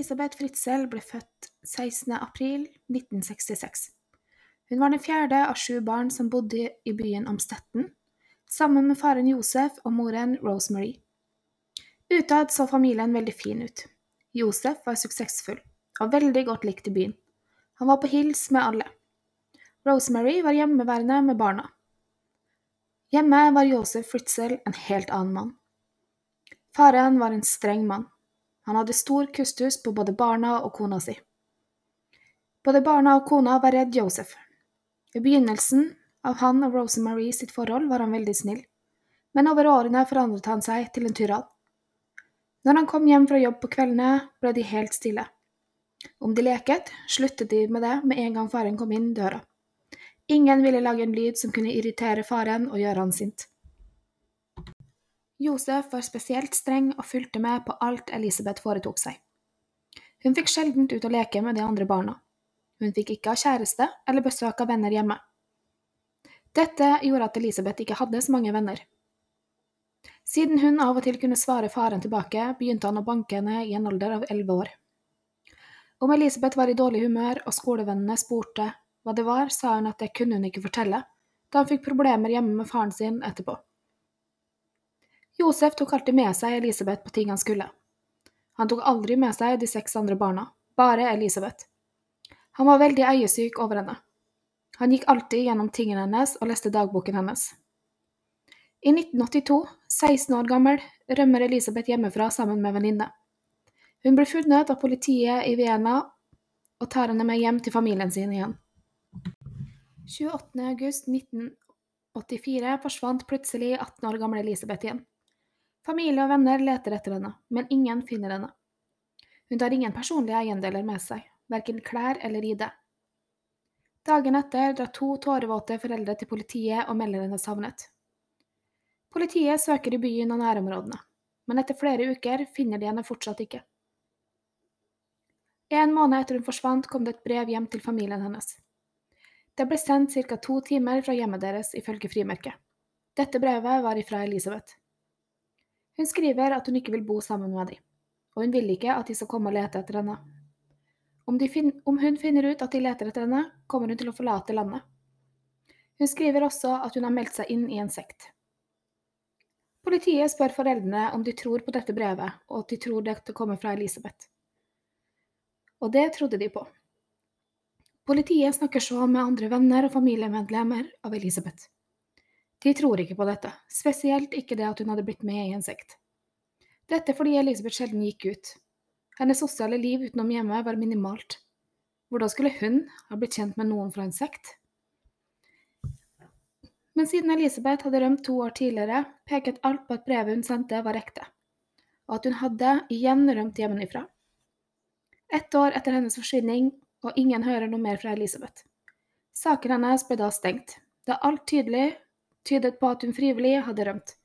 Elisabeth Fritzel ble født 16. april 1966. Hun var den fjerde av sju barn som bodde i byen Amstetten, sammen med faren Josef og moren Rosemary. Utad så familien veldig fin ut. Josef var suksessfull og veldig godt likt i byen. Han var på hils med alle. Rosemary var hjemmeværende med barna. Hjemme var Josef Fritzel en helt annen mann. Faren var en streng mann. Han hadde stor kustus på både barna og kona si. Både barna og kona var redd Josef. I begynnelsen av han og Rosemary sitt forhold var han veldig snill, men over årene forandret han seg til en tyrann. Når han kom hjem fra jobb på kveldene, ble de helt stille. Om de leket, sluttet de med det med en gang faren kom inn døra. Ingen ville lage en lyd som kunne irritere faren og gjøre han sint. Josef var spesielt streng og fulgte med på alt Elisabeth foretok seg. Hun fikk sjelden ut å leke med de andre barna. Hun fikk ikke ha kjæreste eller besøk av venner hjemme. Dette gjorde at Elisabeth ikke hadde så mange venner. Siden hun av og til kunne svare faren tilbake, begynte han å banke henne i en alder av elleve år. Om Elisabeth var i dårlig humør og skolevennene spurte hva det var, sa hun at det kunne hun ikke fortelle, da hun fikk problemer hjemme med faren sin etterpå. Josef tok alltid med seg Elisabeth på ting han skulle. Han tok aldri med seg de seks andre barna, bare Elisabeth. Han var veldig eiesyk over henne. Han gikk alltid gjennom tingene hennes og leste dagboken hennes. I 1982, 16 år gammel, rømmer Elisabeth hjemmefra sammen med venninne. Hun blir funnet av politiet i Vienna og tar henne med hjem til familien sin igjen. 28.8.1984 forsvant plutselig 18 år gamle Elisabeth igjen. Familie og venner leter etter henne, men ingen finner henne. Hun tar ingen personlige eiendeler med seg, verken klær eller ID. Dagen etter drar to tårevåte foreldre til politiet og melder henne savnet. Politiet søker i byen og nærområdene, men etter flere uker finner de henne fortsatt ikke. En måned etter hun forsvant, kom det et brev hjem til familien hennes. Det ble sendt ca. to timer fra hjemmet deres, ifølge frimerket. Dette brevet var ifra Elisabeth. Hun skriver at hun ikke vil bo sammen med dem, og hun vil ikke at de skal komme og lete etter henne. Om, om, hun finner ut at de leter etter henne, kommer hun til å forlate landet. Hun skriver også at hun har meldt seg inn i en sekt. Politiet spør foreldrene om de tror på dette brevet, og at de tror dette kommer fra Elisabeth. Og det trodde de på. Politiet snakker så med andre venner og familiemedlemmer av Elisabeth. De tror ikke på dette, spesielt ikke det at hun hadde blitt med i en sekt. Dette fordi Elisabeth sjelden gikk ut. Hennes sosiale liv utenom hjemmet var minimalt. Hvordan skulle hun ha blitt kjent med noen fra en sekt? Men siden Elisabeth hadde rømt to år tidligere, peket alt på at brevet hun sendte, var ekte, og at hun hadde igjen rømt hjemmefra. Ett år etter hennes forsvinning, og ingen hører noe mer fra Elisabeth. Saken hennes ble da stengt, da alt tydelig tydet på at hun frivillig hadde rømt.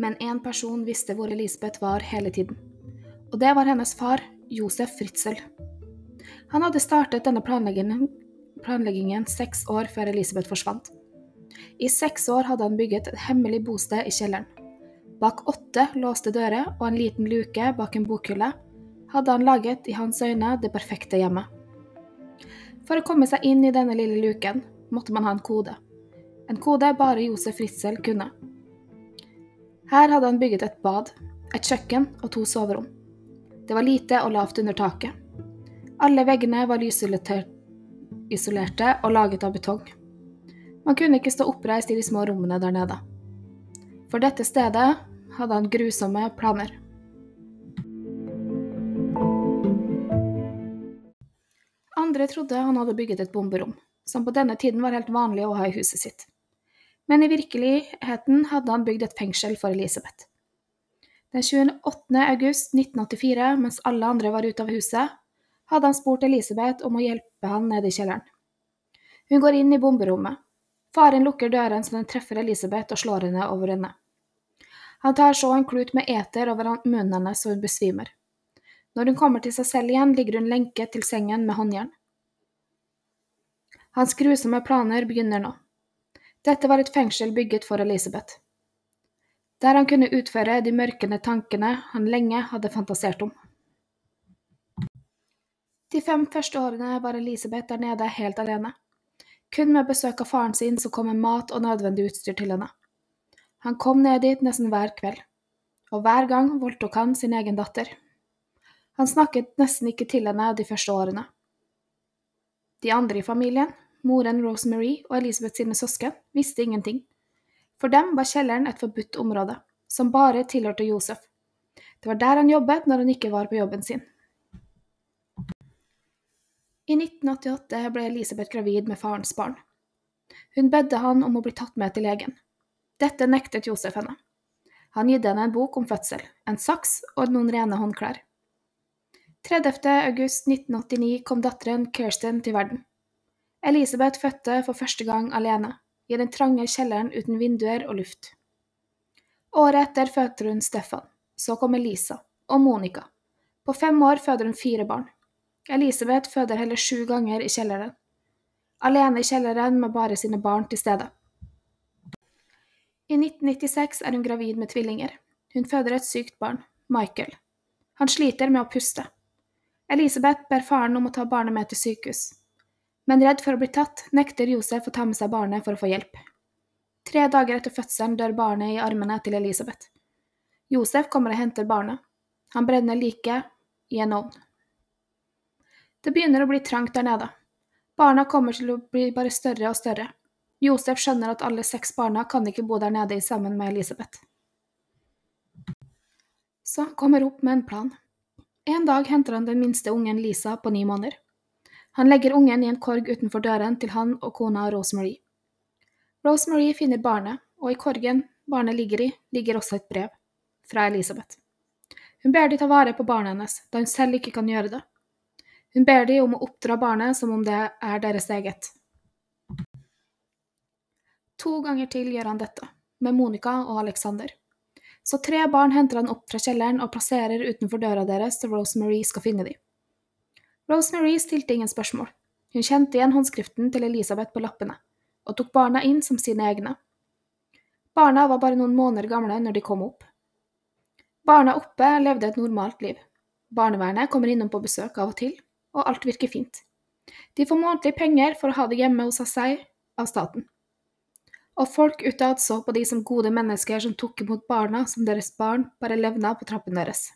Men én person visste hvor Elisabeth var hele tiden, og det var hennes far, Josef Fritzel. Han hadde startet denne planleggingen, planleggingen seks år før Elisabeth forsvant. I seks år hadde han bygget et hemmelig bosted i kjelleren. Bak åtte låste dører og en liten luke bak en bokhylle hadde han laget i hans øyne det perfekte hjemmet. For å komme seg inn i denne lille luken måtte man ha en kode. En kode bare Josef Ritzel kunne. Her hadde han bygget et bad, et kjøkken og to soverom. Det var lite og lavt under taket. Alle veggene var lysisolerte og laget av betong. Man kunne ikke stå oppreist i de små rommene der nede. For dette stedet hadde han grusomme planer. Andre trodde han hadde bygget et bomberom, som på denne tiden var helt vanlig å ha i huset sitt. Men i virkeligheten hadde han bygd et fengsel for Elisabeth. Den 28. august 1984, mens alle andre var ute av huset, hadde han spurt Elisabeth om å hjelpe han nede i kjelleren. Hun går inn i bomberommet. Faren lukker døren så den treffer Elisabeth og slår henne over ende. Han tar så en klut med eter over munnen hennes så hun besvimer. Når hun kommer til seg selv igjen, ligger hun lenket til sengen med håndjern. Hans grusomme planer begynner nå. Dette var et fengsel bygget for Elisabeth. der han kunne utføre de mørkende tankene han lenge hadde fantasert om. De fem første årene var Elisabeth der nede helt alene. Kun med besøk av faren sin som kom med mat og nødvendig utstyr til henne. Han kom ned dit nesten hver kveld, og hver gang voldtok han sin egen datter. Han snakket nesten ikke til henne de første årene. De andre i familien, moren Rosemary og Elisabeth sine søsken, visste ingenting. For dem var kjelleren et forbudt område, som bare tilhørte Josef. Det var der han jobbet når han ikke var på jobben sin. I 1988 ble Elisabeth gravid med farens barn. Hun bedde han om å bli tatt med til legen. Dette nektet Josef henne. Han gitt henne en bok om fødsel, en saks og noen rene håndklær. 30. august 1989 kom datteren Kirsten til verden. Elisabeth fødte for første gang alene, i den trange kjelleren uten vinduer og luft. Året etter fødte hun Stefan, så kom Elisa og Monica. På fem år føder hun fire barn. Elisabeth føder heller sju ganger i kjelleren. Alene i kjelleren med bare sine barn til stede. I 1996 er hun gravid med tvillinger. Hun føder et sykt barn, Michael. Han sliter med å puste. Elisabeth ber faren om å ta barnet med til sykehus. Men redd for å bli tatt, nekter Josef å ta med seg barnet for å få hjelp. Tre dager etter fødselen dør barnet i armene til Elisabeth. Josef kommer og henter barnet. Han brenner liket i en ovn. Det begynner å bli trangt der nede. Barna kommer til å bli bare større og større. Josef skjønner at alle seks barna kan ikke bo der nede sammen med Elisabeth. Så han kommer opp med en plan. En dag henter han den minste ungen Lisa på ni måneder. Han legger ungen i en korg utenfor døren til han og kona Rosemary. Rosemary finner barnet, og i korgen barnet ligger i, ligger også et brev fra Elisabeth. Hun ber de ta vare på barnet hennes, da hun selv ikke kan gjøre det. Hun ber de om å oppdra barnet som om det er deres eget. To ganger til gjør han dette, med Monica og Alexander. Så tre barn henter han opp fra kjelleren og plasserer utenfor døra deres så Rosemary skal finne dem. Rosemary stilte ingen spørsmål. Hun kjente igjen håndskriften til Elisabeth på lappene, og tok barna inn som sine egne. Barna var bare noen måneder gamle når de kom opp. Barna oppe levde et normalt liv. Barnevernet kommer innom på besøk av og til, og alt virker fint. De får månedlig penger for å ha det hjemme hos seg av staten. Og folk utad så på de som gode mennesker som tok imot barna som deres barn bare levna på trappen deres.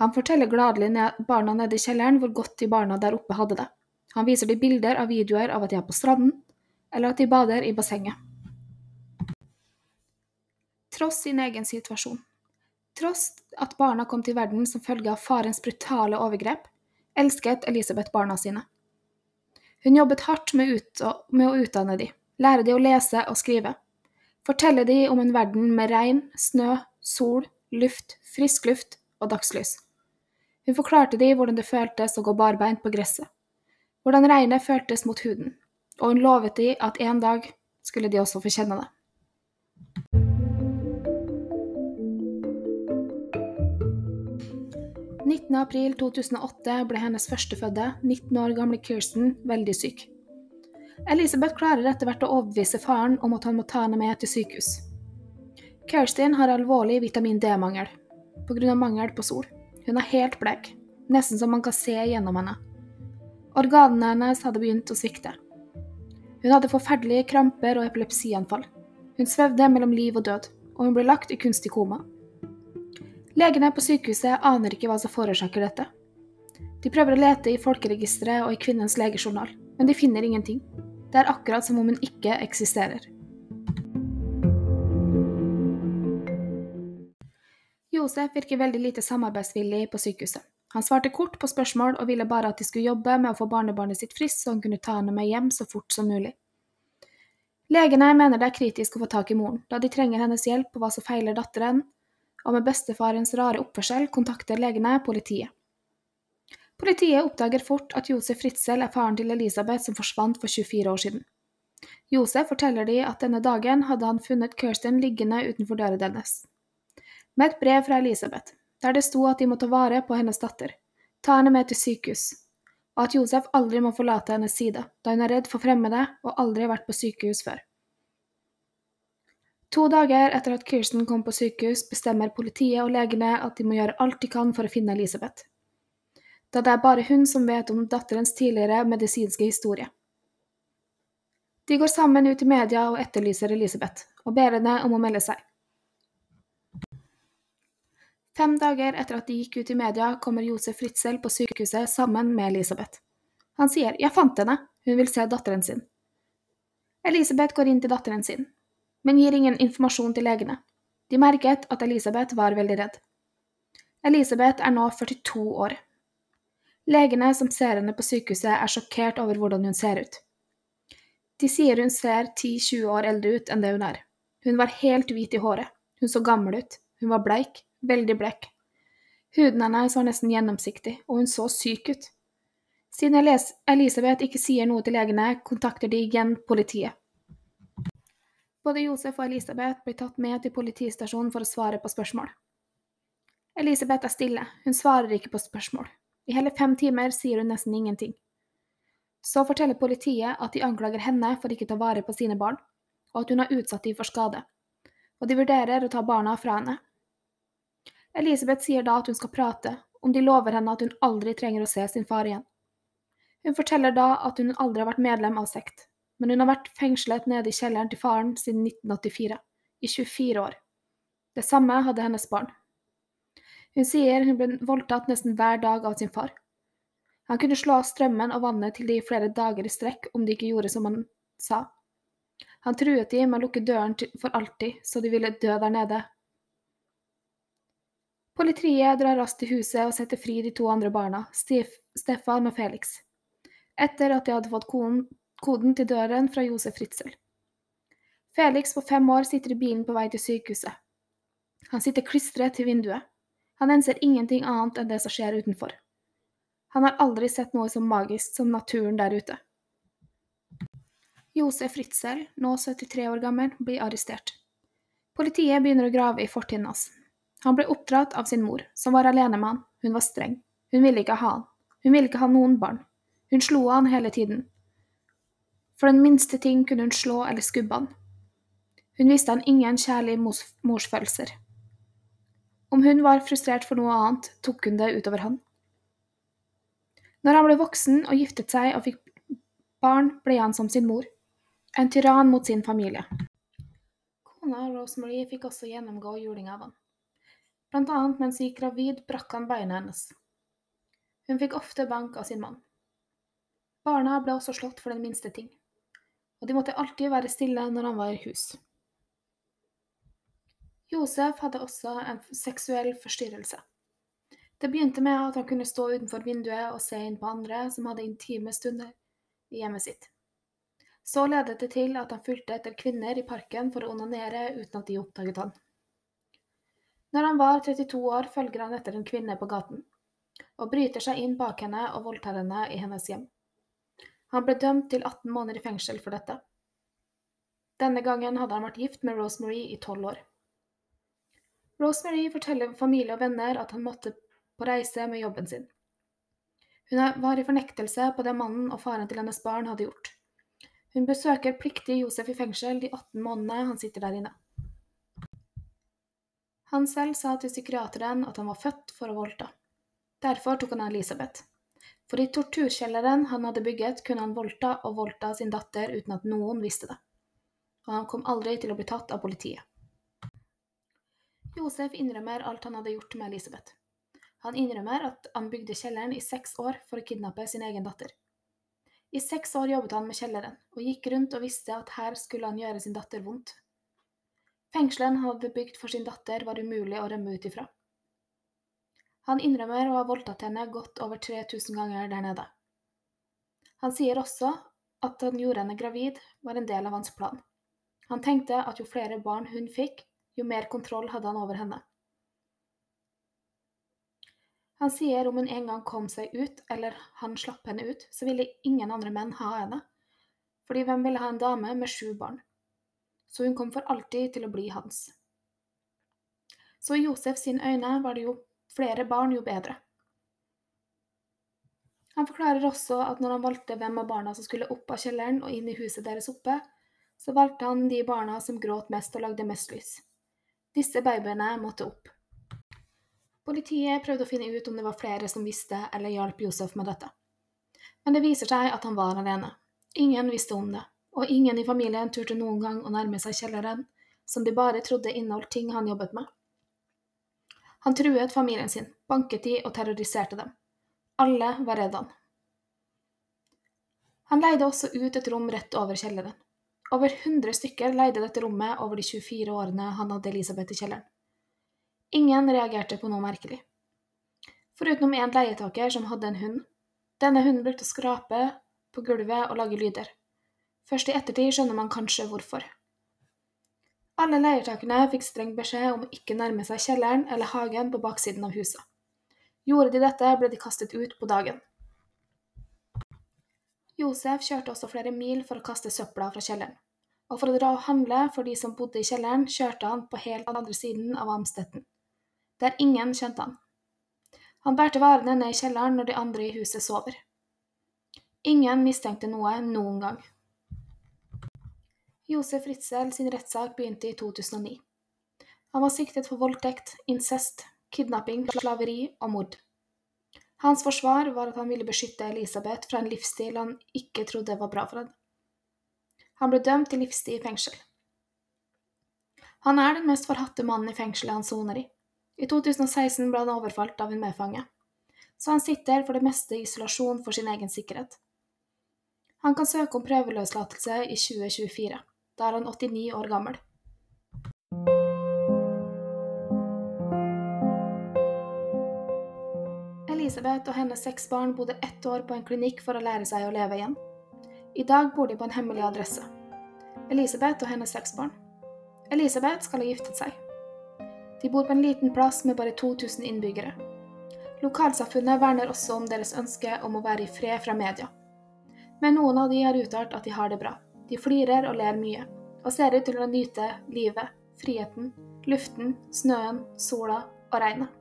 Han forteller gladelig barna nede i kjelleren hvor godt de barna der oppe hadde det. Han viser de bilder av videoer av at de er på stranden, eller at de bader i bassenget. Tross sin egen situasjon, tross at barna kom til verden som følge av farens brutale overgrep, elsket Elisabeth barna sine. Hun jobbet hardt med, ut med å utdanne de, lære de å lese og skrive, fortelle de om en verden med regn, snø, sol, luft, frisk luft og dagslys. Hun forklarte de hvordan det føltes å gå barbeint på gresset, hvordan regnet føltes mot huden, og hun lovet de at en dag skulle de også få kjenne det. 19.4.2008 ble hennes førstefødte, 19 år gamle Kirsten, veldig syk. Elisabeth klarer etter hvert å overbevise faren om at han må ta henne med til sykehus. Kirstin har alvorlig vitamin D-mangel pga. mangel på sol. Hun er helt blek, nesten som man kan se gjennom henne. Organene hennes hadde begynt å svikte. Hun hadde forferdelige kramper og epilepsianfall. Hun svevde mellom liv og død, og hun ble lagt i kunstig koma. Legene på sykehuset aner ikke hva som forårsaker dette. De prøver å lete i folkeregisteret og i kvinnens legejournal, men de finner ingenting. Det er akkurat som om hun ikke eksisterer. Josef virker veldig lite samarbeidsvillig på sykehuset. Han svarte kort på spørsmål og ville bare at de skulle jobbe med å få barnebarnet sitt friskt, så han kunne ta henne med hjem så fort som mulig. Legene mener det er kritisk å få tak i moren, da de trenger hennes hjelp på hva som feiler datteren, og med bestefarens rare oppførsel kontakter legene politiet. Politiet oppdager fort at Josef Fritzel er faren til Elisabeth som forsvant for 24 år siden. Josef forteller de at denne dagen hadde han funnet Kirsten liggende utenfor døra deres. Med et brev fra Elisabeth, der det sto at de må ta vare på hennes datter, ta henne med til sykehus, og at Josef aldri må forlate hennes side, da hun er redd for fremmede og aldri har vært på sykehus før. To dager etter at Kirsten kom på sykehus, bestemmer politiet og legene at de må gjøre alt de kan for å finne Elisabeth, da det er bare hun som vet om datterens tidligere medisinske historie. De går sammen ut i media og etterlyser Elisabeth, og ber henne om å melde seg. Fem dager etter at de gikk ut i media, kommer Josef Fritzel på sykehuset sammen med Elisabeth. Han sier 'Jeg fant henne, hun vil se datteren sin'. Elisabeth går inn til datteren sin, men gir ingen informasjon til legene. De merket at Elisabeth var veldig redd. Elisabeth er nå 42 år. Legene som ser henne på sykehuset, er sjokkert over hvordan hun ser ut. De sier hun ser 10-20 år eldre ut enn det hun er. Hun var helt hvit i håret. Hun så gammel ut. Hun var bleik, veldig blek. Huden hennes var nesten gjennomsiktig, og hun så syk ut. Siden Elisabeth ikke sier noe til legene, kontakter de igjen politiet. Både Josef og Elisabeth blir tatt med til politistasjonen for å svare på spørsmål. Elisabeth er stille, hun svarer ikke på spørsmål. I hele fem timer sier hun nesten ingenting. Så forteller politiet at de anklager henne for ikke å ta vare på sine barn, og at hun har utsatt dem for skade, og de vurderer å ta barna fra henne. Elisabeth sier da at hun skal prate, om de lover henne at hun aldri trenger å se sin far igjen. Hun forteller da at hun aldri har vært medlem av sekt, men hun har vært fengslet nede i kjelleren til faren siden 1984, i 24 år. Det samme hadde hennes barn. Hun sier hun ble voldtatt nesten hver dag av sin far. Han kunne slå av strømmen og vannet til de i flere dager i strekk om de ikke gjorde som han sa. Han truet de med å lukke døren for alltid, så de ville dø der nede, Politiet drar raskt til huset og setter fri de to andre barna, Stefan og Felix, etter at de hadde fått koden til døren fra Josef Fritzel. Felix på fem år sitter i bilen på vei til sykehuset. Han sitter klistret til vinduet. Han enser ingenting annet enn det som skjer utenfor. Han har aldri sett noe så magisk som naturen der ute. Josef Fritzel, nå 73 år gammel, blir arrestert. Politiet begynner å grave i fortiden hans. Han ble oppdratt av sin mor, som var alene med han. Hun var streng. Hun ville ikke ha han. Hun ville ikke ha noen barn. Hun slo han hele tiden. For den minste ting kunne hun slå eller skubbe han. Hun viste han ingen kjærlige mors morsfølelser. Om hun var frustrert for noe annet, tok hun det utover han. Når han ble voksen og giftet seg og fikk barn, ble han som sin mor. En tyrann mot sin familie. Kona Rosemary fikk også gjennomgå juling av han. Blant annet mens hun gikk gravid, brakk han beina hennes. Hun fikk ofte bank av sin mann. Barna ble også slått for den minste ting, og de måtte alltid være stille når han var i hus. Josef hadde også en seksuell forstyrrelse. Det begynte med at han kunne stå utenfor vinduet og se inn på andre som hadde intime stunder i hjemmet sitt. Så ledet det til at han fulgte etter kvinner i parken for å onanere uten at de oppdaget han. Når han var 32 år, følger han etter en kvinne på gaten, og bryter seg inn bak henne og voldtar henne i hennes hjem. Han ble dømt til 18 måneder i fengsel for dette. Denne gangen hadde han vært gift med Rosemary i tolv år. Rosemary forteller familie og venner at han måtte på reise med jobben sin. Hun var i fornektelse på det mannen og faren til hennes barn hadde gjort. Hun besøker pliktig Josef i fengsel de 18 månedene han sitter der inne. Han selv sa til psykiateren at han var født for å voldta. Derfor tok han Elisabeth. For i torturkjelleren han hadde bygget, kunne han voldta og voldta sin datter uten at noen visste det. Og han kom aldri til å bli tatt av politiet. Josef innrømmer alt han hadde gjort med Elisabeth. Han innrømmer at han bygde kjelleren i seks år for å kidnappe sin egen datter. I seks år jobbet han med kjelleren, og gikk rundt og visste at her skulle han gjøre sin datter vondt, Fengselet han hadde bygd for sin datter, var umulig å rømme ut ifra. Han innrømmer å ha voldtatt henne godt over 3000 ganger der nede. Han sier også at han gjorde henne gravid, var en del av hans plan. Han tenkte at jo flere barn hun fikk, jo mer kontroll hadde han over henne. Han sier om hun en gang kom seg ut, eller han slapp henne ut, så ville ingen andre menn ha henne, fordi hvem ville ha en dame med sju barn? så hun kom for alltid til å bli hans. Så i Josef sine øyne var det jo flere barn, jo bedre. Han forklarer også at når han valgte hvem av barna som skulle opp av kjelleren og inn i huset deres oppe, så valgte han de barna som gråt mest og lagde mest lys. Disse babyene måtte opp. Politiet prøvde å finne ut om det var flere som visste eller hjalp Josef med dette. Men det viser seg at han var alene. Ingen visste om det, og ingen i familien turte noen gang å nærme seg kjelleren, som de bare trodde inneholdt ting han jobbet med. Han truet familien sin, banket de og terroriserte dem. Alle var redd han. Han leide også ut et rom rett over kjelleren. Over 100 stykker leide dette rommet over de 24 årene han hadde Elisabeth i kjelleren. Ingen reagerte på noe merkelig. Foruten én leietaker som hadde en hund. Denne hunden brukte å skrape på gulvet og lage lyder. Først i ettertid skjønner man kanskje hvorfor. Alle leietakerne fikk streng beskjed om å ikke nærme seg kjelleren eller hagen på baksiden av huset. Gjorde de dette, ble de kastet ut på dagen. Josef kjørte også flere mil for å kaste søpla fra kjelleren, og for å dra og handle for de som bodde i kjelleren, kjørte han på helt andre siden av Amstetten, der ingen kjente han. Han bærte varene ned i kjelleren når de andre i huset sover. Ingen mistenkte noe noen gang. Josef Ritzel sin rettssak begynte i 2009. Han var siktet for voldtekt, incest, kidnapping, slaveri og mord. Hans forsvar var at han ville beskytte Elisabeth fra en livsstil han ikke trodde var bra for henne. Han ble dømt til livstid i fengsel. Han er den mest forhatte mannen i fengselet han soner i. I 2016 ble han overfalt av en medfange, så han sitter for det meste i isolasjon for sin egen sikkerhet. Han kan søke om prøveløslatelse i 2024. Da er han 89 år gammel. Elisabeth og hennes seks barn bodde ett år på en klinikk for å lære seg å leve igjen. I dag bor de på en hemmelig adresse. Elisabeth og hennes seks barn. Elisabeth skal ha giftet seg. De bor på en liten plass med bare 2000 innbyggere. Lokalsamfunnet verner også om deres ønske om å være i fred fra media. Men noen av de har uttalt at de har det bra. De flirer og ler mye, og ser ut til å nyte livet, friheten, luften, snøen, sola og regnet.